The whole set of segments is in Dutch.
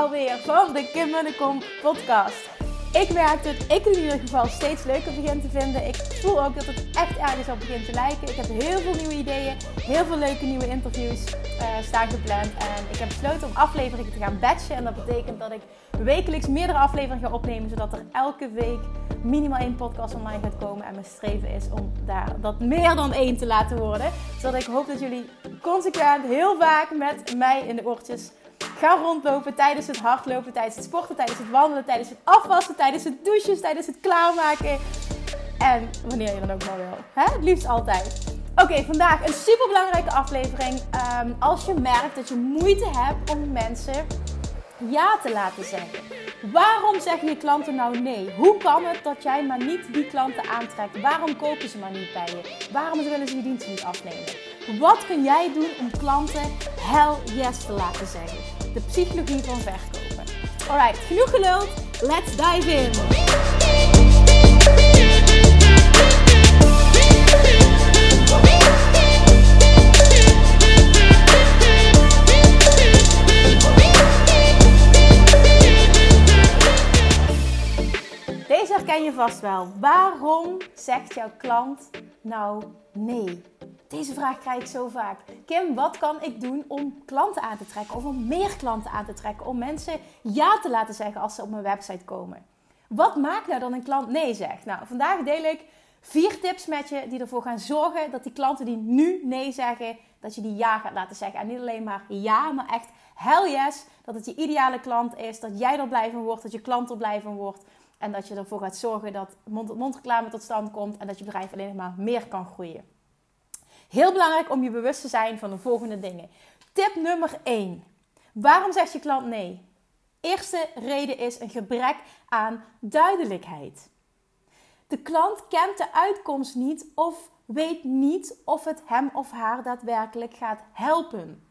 alweer van de Kim en de Kom podcast. Ik merk dat ik het in ieder geval steeds leuker begin te vinden. Ik voel ook dat het echt ergens op begint te lijken. Ik heb heel veel nieuwe ideeën, heel veel leuke nieuwe interviews uh, staan gepland. En ik heb besloten om afleveringen te gaan batchen. En dat betekent dat ik wekelijks meerdere afleveringen ga opnemen, zodat er elke week minimaal één podcast online gaat komen. En mijn streven is om daar dat meer dan één te laten worden. Zodat ik hoop dat jullie consequent heel vaak met mij in de oortjes Ga rondlopen tijdens het hardlopen, tijdens het sporten, tijdens het wandelen, tijdens het afwassen, tijdens het douchen, tijdens het klaarmaken. En wanneer je dan ook maar wil. Hè? Het liefst altijd. Oké, vandaag een super belangrijke aflevering. Um, als je merkt dat je moeite hebt om mensen ja te laten zeggen. Waarom zeggen je klanten nou nee? Hoe kan het dat jij maar niet die klanten aantrekt? Waarom kopen ze maar niet bij je? Waarom willen ze je dienst niet afnemen? Wat kun jij doen om klanten hell yes te laten zeggen? De psychologie van verkopen. Alright, genoeg geluld. Let's dive in. Deze herken je vast wel. Waarom zegt jouw klant nou nee? Deze vraag krijg ik zo vaak. Kim, wat kan ik doen om klanten aan te trekken? Of om meer klanten aan te trekken? Om mensen ja te laten zeggen als ze op mijn website komen. Wat maakt nou dat een klant nee zegt? Nou, vandaag deel ik vier tips met je die ervoor gaan zorgen dat die klanten die nu nee zeggen, dat je die ja gaat laten zeggen. En niet alleen maar ja, maar echt hell yes. Dat het je ideale klant is. Dat jij er blij van wordt. Dat je klant er blij van wordt. En dat je ervoor gaat zorgen dat mond-tot-mond reclame tot stand komt. En dat je bedrijf alleen maar meer kan groeien. Heel belangrijk om je bewust te zijn van de volgende dingen. Tip nummer 1. Waarom zegt je klant nee? Eerste reden is een gebrek aan duidelijkheid. De klant kent de uitkomst niet of weet niet of het hem of haar daadwerkelijk gaat helpen.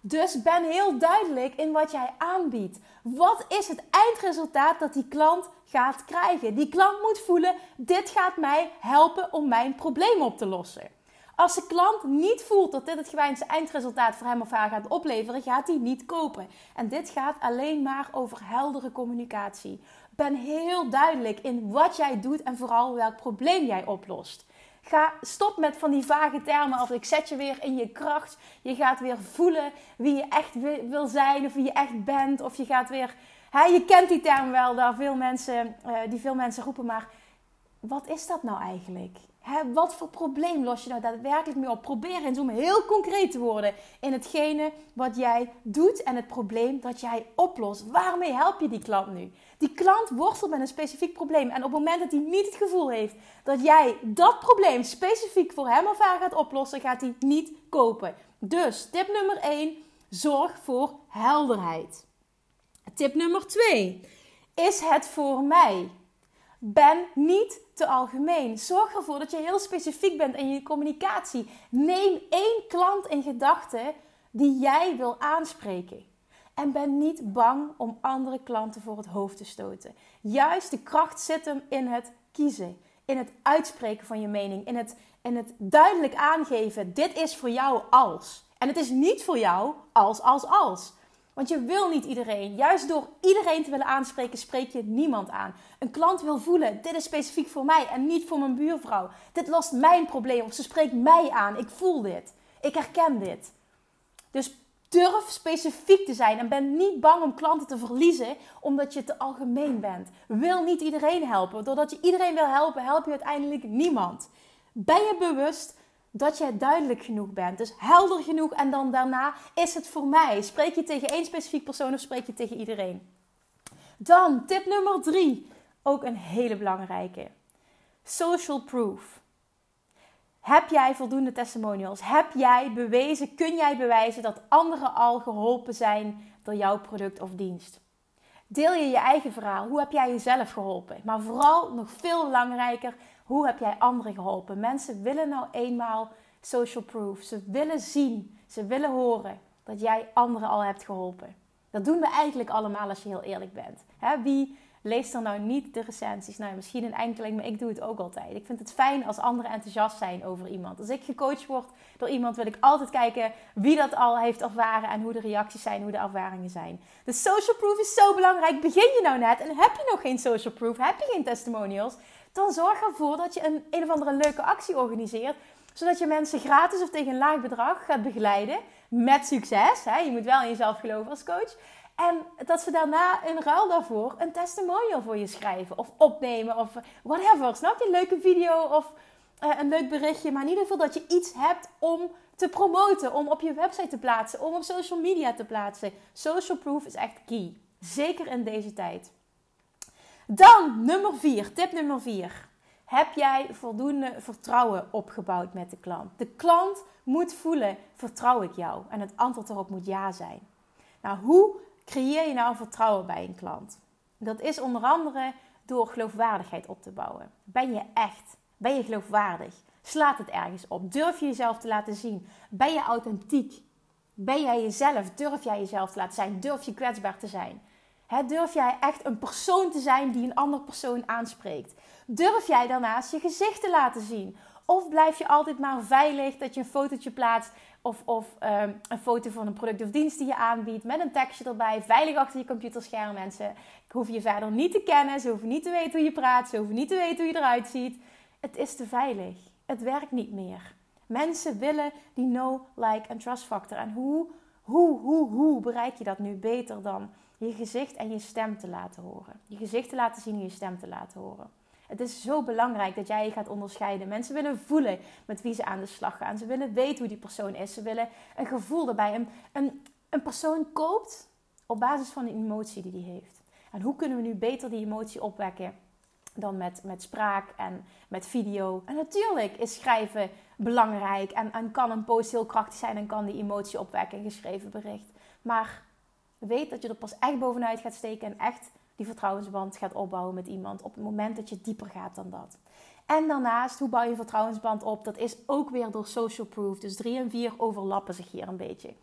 Dus ben heel duidelijk in wat jij aanbiedt. Wat is het eindresultaat dat die klant gaat krijgen? Die klant moet voelen: dit gaat mij helpen om mijn probleem op te lossen. Als de klant niet voelt dat dit het gewenste eindresultaat voor hem of haar gaat opleveren, gaat hij niet kopen. En dit gaat alleen maar over heldere communicatie. Ben heel duidelijk in wat jij doet en vooral welk probleem jij oplost. Ga, stop met van die vage termen of ik zet je weer in je kracht. Je gaat weer voelen wie je echt wil zijn of wie je echt bent. Of je gaat weer... Je kent die term wel, daar veel mensen, uh, die veel mensen roepen, maar wat is dat nou eigenlijk? Wat voor probleem los je nou daadwerkelijk mee op? Probeer eens om heel concreet te worden in hetgene wat jij doet en het probleem dat jij oplost. Waarmee help je die klant nu? Die klant worstelt met een specifiek probleem. En op het moment dat hij niet het gevoel heeft dat jij dat probleem specifiek voor hem of haar gaat oplossen, gaat hij niet kopen. Dus tip nummer 1: zorg voor helderheid. Tip nummer 2: is het voor mij? Ben niet te algemeen. Zorg ervoor dat je heel specifiek bent in je communicatie. Neem één klant in gedachten die jij wil aanspreken. En ben niet bang om andere klanten voor het hoofd te stoten. Juist de kracht zit hem in het kiezen, in het uitspreken van je mening, in het, in het duidelijk aangeven: dit is voor jou als. En het is niet voor jou als, als, als. Want je wil niet iedereen. Juist door iedereen te willen aanspreken, spreek je niemand aan. Een klant wil voelen: dit is specifiek voor mij en niet voor mijn buurvrouw. Dit lost mijn probleem of ze spreekt mij aan. Ik voel dit. Ik herken dit. Dus durf specifiek te zijn en ben niet bang om klanten te verliezen omdat je te algemeen bent. Wil niet iedereen helpen. Doordat je iedereen wil helpen, help je uiteindelijk niemand. Ben je bewust dat jij duidelijk genoeg bent. Dus helder genoeg en dan daarna is het voor mij. Spreek je tegen één specifiek persoon of spreek je tegen iedereen? Dan tip nummer drie, ook een hele belangrijke. Social proof. Heb jij voldoende testimonials? Heb jij bewezen, kun jij bewijzen dat anderen al geholpen zijn door jouw product of dienst? Deel je je eigen verhaal. Hoe heb jij jezelf geholpen? Maar vooral nog veel belangrijker, hoe heb jij anderen geholpen? Mensen willen nou eenmaal social proof. Ze willen zien, ze willen horen dat jij anderen al hebt geholpen. Dat doen we eigenlijk allemaal als je heel eerlijk bent. wie Lees dan nou niet de recensies. Nou, misschien een enkeling, maar ik doe het ook altijd. Ik vind het fijn als anderen enthousiast zijn over iemand. Als ik gecoacht word door iemand, wil ik altijd kijken wie dat al heeft ervaren en hoe de reacties zijn, hoe de ervaringen zijn. De social proof is zo belangrijk. Begin je nou net en heb je nog geen social proof, heb je geen testimonials, dan zorg ervoor dat je een, een of andere leuke actie organiseert zodat je mensen gratis of tegen een laag bedrag gaat begeleiden. Met succes. Hè? Je moet wel in jezelf geloven als coach. En dat ze daarna in ruil daarvoor een testimonial voor je schrijven. Of opnemen. Of whatever. Snap je? Een leuke video of uh, een leuk berichtje. Maar in ieder geval dat je iets hebt om te promoten. Om op je website te plaatsen. Om op social media te plaatsen. Social proof is echt key. Zeker in deze tijd. Dan nummer 4. Tip nummer 4. Heb jij voldoende vertrouwen opgebouwd met de klant? De klant moet voelen: vertrouw ik jou? En het antwoord erop moet ja zijn. Nou, hoe creëer je nou vertrouwen bij een klant? Dat is onder andere door geloofwaardigheid op te bouwen. Ben je echt? Ben je geloofwaardig? Slaat het ergens op? Durf je jezelf te laten zien? Ben je authentiek? Ben jij jezelf? Durf jij jezelf te laten zijn? Durf je kwetsbaar te zijn? Durf jij echt een persoon te zijn die een ander persoon aanspreekt? Durf jij daarnaast je gezicht te laten zien? Of blijf je altijd maar veilig dat je een fotootje plaatst of, of um, een foto van een product of dienst die je aanbiedt met een tekstje erbij, veilig achter je computerscherm. Mensen hoeven je verder niet te kennen, ze hoeven niet te weten hoe je praat, ze hoeven niet te weten hoe je eruit ziet. Het is te veilig. Het werkt niet meer. Mensen willen die know, like en trust factor. En hoe, hoe, hoe, hoe bereik je dat nu beter dan je gezicht en je stem te laten horen? Je gezicht te laten zien en je stem te laten horen. Het is zo belangrijk dat jij je gaat onderscheiden. Mensen willen voelen met wie ze aan de slag gaan. Ze willen weten hoe die persoon is. Ze willen een gevoel erbij. Een, een, persoon koopt op basis van de emotie die hij heeft. En hoe kunnen we nu beter die emotie opwekken dan met, met spraak en met video? En natuurlijk is schrijven belangrijk en, en kan een post heel krachtig zijn en kan die emotie opwekken, een geschreven bericht. Maar weet dat je er pas echt bovenuit gaat steken en echt die vertrouwensband gaat opbouwen met iemand op het moment dat je dieper gaat dan dat. En daarnaast, hoe bouw je vertrouwensband op? Dat is ook weer door social proof. Dus drie en vier overlappen zich hier een beetje.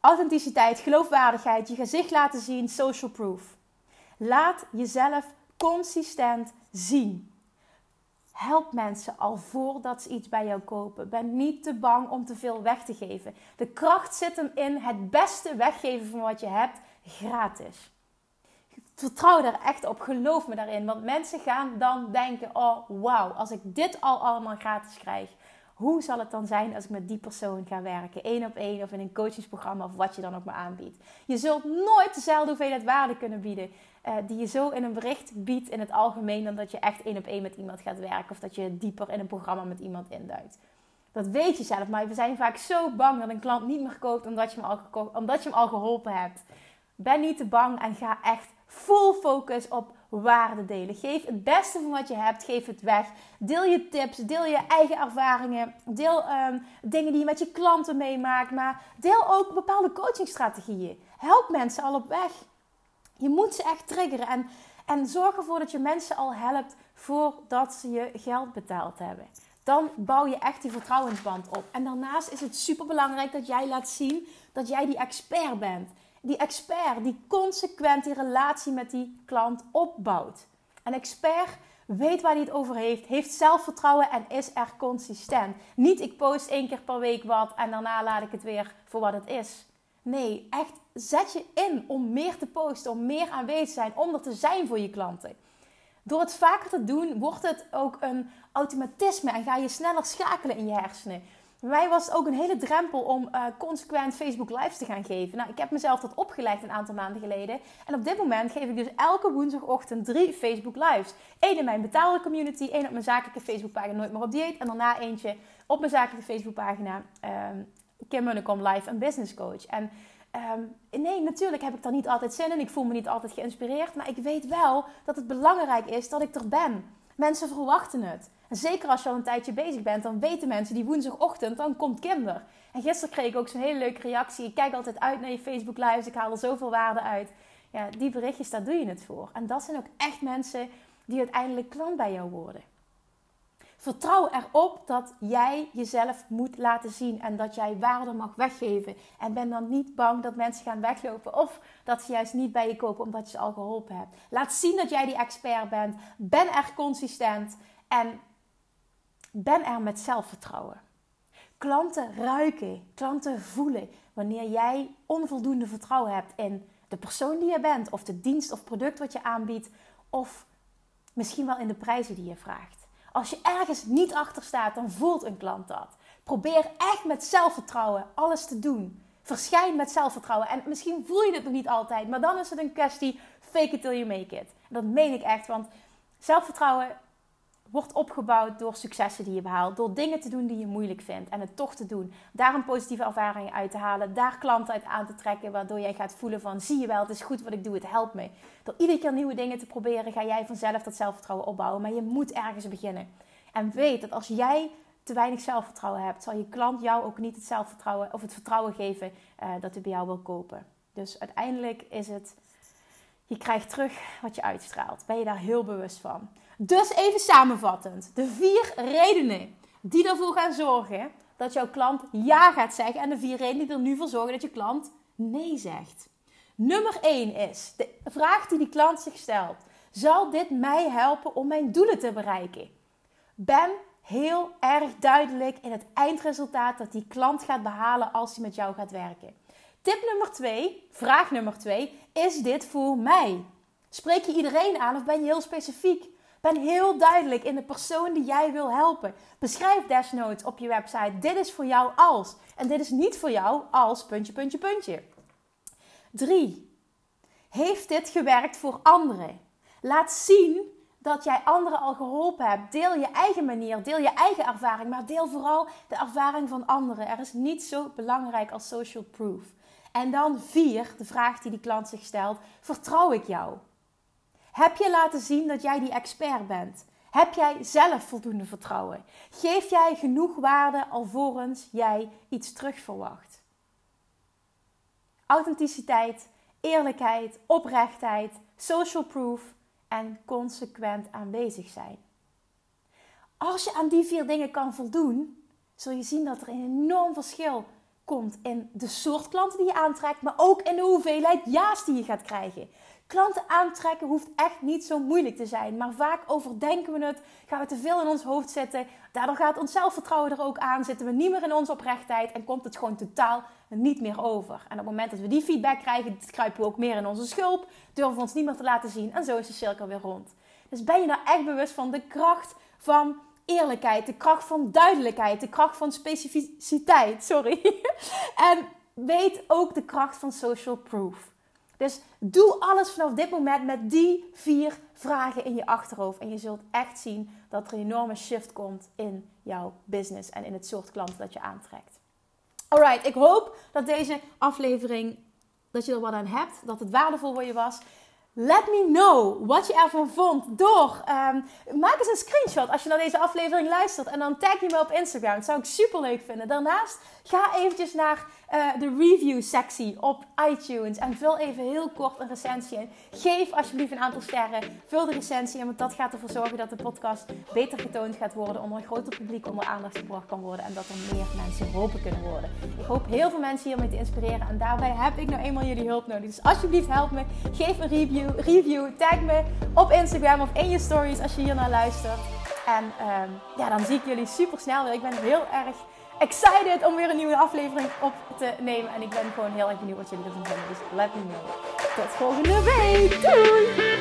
Authenticiteit, geloofwaardigheid, je gezicht laten zien, social proof. Laat jezelf consistent zien. Help mensen al voordat ze iets bij jou kopen. Ben niet te bang om te veel weg te geven. De kracht zit hem in het beste weggeven van wat je hebt, gratis vertrouw daar echt op. Geloof me daarin. Want mensen gaan dan denken: oh wauw, als ik dit al allemaal gratis krijg, hoe zal het dan zijn als ik met die persoon ga werken? één op één of in een coachingsprogramma of wat je dan ook maar aanbiedt. Je zult nooit dezelfde hoeveelheid waarde kunnen bieden. Uh, die je zo in een bericht biedt in het algemeen, dan dat je echt één op één met iemand gaat werken of dat je dieper in een programma met iemand induikt. Dat weet je zelf, maar we zijn vaak zo bang dat een klant niet meer koopt omdat je hem al, omdat je hem al geholpen hebt. Ben niet te bang en ga echt full focus op waarde delen. Geef het beste van wat je hebt, geef het weg. Deel je tips, deel je eigen ervaringen, deel um, dingen die je met je klanten meemaakt, maar deel ook bepaalde coachingstrategieën. Help mensen al op weg. Je moet ze echt triggeren en, en zorg ervoor dat je mensen al helpt voordat ze je geld betaald hebben. Dan bouw je echt die vertrouwensband op. En daarnaast is het super belangrijk dat jij laat zien dat jij die expert bent die expert die consequent die relatie met die klant opbouwt. Een expert weet waar hij het over heeft, heeft zelfvertrouwen en is er consistent. Niet ik post één keer per week wat en daarna laat ik het weer voor wat het is. Nee, echt zet je in om meer te posten, om meer aanwezig te zijn, om er te zijn voor je klanten. Door het vaker te doen, wordt het ook een automatisme en ga je sneller schakelen in je hersenen. Bij mij was ook een hele drempel om uh, consequent Facebook Lives te gaan geven. Nou, ik heb mezelf dat opgelegd een aantal maanden geleden. En op dit moment geef ik dus elke woensdagochtend drie Facebook Lives. Eén in mijn betaalde community, één op mijn zakelijke Facebookpagina Nooit meer op dieet. En daarna eentje op mijn zakelijke Facebookpagina um, Kim Munnekom Live en Business Coach. En um, nee, natuurlijk heb ik daar niet altijd zin in. Ik voel me niet altijd geïnspireerd. Maar ik weet wel dat het belangrijk is dat ik er ben. Mensen verwachten het. En zeker als je al een tijdje bezig bent, dan weten mensen die woensdagochtend, dan komt Kinder. En gisteren kreeg ik ook zo'n hele leuke reactie. Ik kijk altijd uit naar je Facebook lives, ik haal er zoveel waarde uit. Ja, die berichtjes, daar doe je het voor. En dat zijn ook echt mensen die uiteindelijk klant bij jou worden. Vertrouw erop dat jij jezelf moet laten zien en dat jij waarde mag weggeven. En ben dan niet bang dat mensen gaan weglopen of dat ze juist niet bij je kopen omdat je ze al geholpen hebt. Laat zien dat jij die expert bent. Ben er consistent en ben er met zelfvertrouwen. Klanten ruiken, klanten voelen wanneer jij onvoldoende vertrouwen hebt in de persoon die je bent, of de dienst of product wat je aanbiedt, of misschien wel in de prijzen die je vraagt. Als je ergens niet achter staat, dan voelt een klant dat. Probeer echt met zelfvertrouwen alles te doen. Verschijn met zelfvertrouwen. En misschien voel je het nog niet altijd, maar dan is het een kwestie fake it till you make it. Dat meen ik echt, want zelfvertrouwen wordt opgebouwd door successen die je behaalt. Door dingen te doen die je moeilijk vindt en het toch te doen. Daar een positieve ervaring uit te halen. Daar klanten uit aan te trekken. Waardoor jij gaat voelen van zie je wel, het is goed wat ik doe, het helpt me. Door iedere keer nieuwe dingen te proberen ga jij vanzelf dat zelfvertrouwen opbouwen. Maar je moet ergens beginnen. En weet dat als jij te weinig zelfvertrouwen hebt, zal je klant jou ook niet het zelfvertrouwen of het vertrouwen geven uh, dat hij bij jou wil kopen. Dus uiteindelijk is het je krijgt terug wat je uitstraalt. Ben je daar heel bewust van? Dus even samenvattend. De vier redenen die ervoor gaan zorgen dat jouw klant ja gaat zeggen. En de vier redenen die er nu voor zorgen dat je klant nee zegt. Nummer 1 is de vraag die die klant zich stelt. Zal dit mij helpen om mijn doelen te bereiken? Ben heel erg duidelijk in het eindresultaat dat die klant gaat behalen als hij met jou gaat werken. Tip nummer 2, vraag nummer 2, is dit voor mij? Spreek je iedereen aan of ben je heel specifiek? Ben heel duidelijk in de persoon die jij wil helpen. Beschrijf desnoods op je website: dit is voor jou als. En dit is niet voor jou als puntje, puntje, puntje. 3. Heeft dit gewerkt voor anderen? Laat zien dat jij anderen al geholpen hebt. Deel je eigen manier, deel je eigen ervaring, maar deel vooral de ervaring van anderen. Er is niet zo belangrijk als social proof. En dan vier, de vraag die die klant zich stelt: vertrouw ik jou? Heb je laten zien dat jij die expert bent? Heb jij zelf voldoende vertrouwen? Geef jij genoeg waarde alvorens jij iets terug verwacht? Authenticiteit, eerlijkheid, oprechtheid, social proof en consequent aanwezig zijn. Als je aan die vier dingen kan voldoen, zul je zien dat er een enorm verschil komt in de soort klanten die je aantrekt, maar ook in de hoeveelheid ja's die je gaat krijgen. Klanten aantrekken hoeft echt niet zo moeilijk te zijn, maar vaak overdenken we het, gaan we te veel in ons hoofd zitten. Daardoor gaat ons zelfvertrouwen er ook aan, zitten we niet meer in onze oprechtheid en komt het gewoon totaal niet meer over. En op het moment dat we die feedback krijgen, kruipen we ook meer in onze schulp, durven we ons niet meer te laten zien en zo is de cirkel weer rond. Dus ben je nou echt bewust van de kracht van eerlijkheid, de kracht van duidelijkheid, de kracht van specificiteit. Sorry. en weet ook de kracht van social proof. Dus doe alles vanaf dit moment met die vier vragen in je achterhoofd. En je zult echt zien dat er een enorme shift komt in jouw business en in het soort klanten dat je aantrekt. Alright, ik hoop dat deze aflevering, dat je er wat aan hebt, dat het waardevol voor je was. Let me know wat je ervan vond door. Um, maak eens een screenshot als je naar deze aflevering luistert. En dan tag je me op Instagram. Dat zou ik super leuk vinden. Daarnaast ga eventjes naar uh, de review sectie op iTunes. En vul even heel kort een recensie in. Geef alsjeblieft een aantal sterren. Vul de recensie in. Want dat gaat ervoor zorgen dat de podcast beter getoond gaat worden. Onder een groter publiek onder aandacht gebracht kan worden. En dat er meer mensen geholpen kunnen worden. Ik hoop heel veel mensen hiermee te inspireren. En daarbij heb ik nou eenmaal jullie hulp nodig. Dus alsjeblieft help me. Geef een review Tag me op Instagram of in je stories als je hier naar luistert. En um, ja, dan zie ik jullie super snel weer. Ik ben heel erg excited om weer een nieuwe aflevering op te nemen. En ik ben gewoon heel erg benieuwd wat jullie ervan vinden. Dus let me know. Tot volgende week. Doei!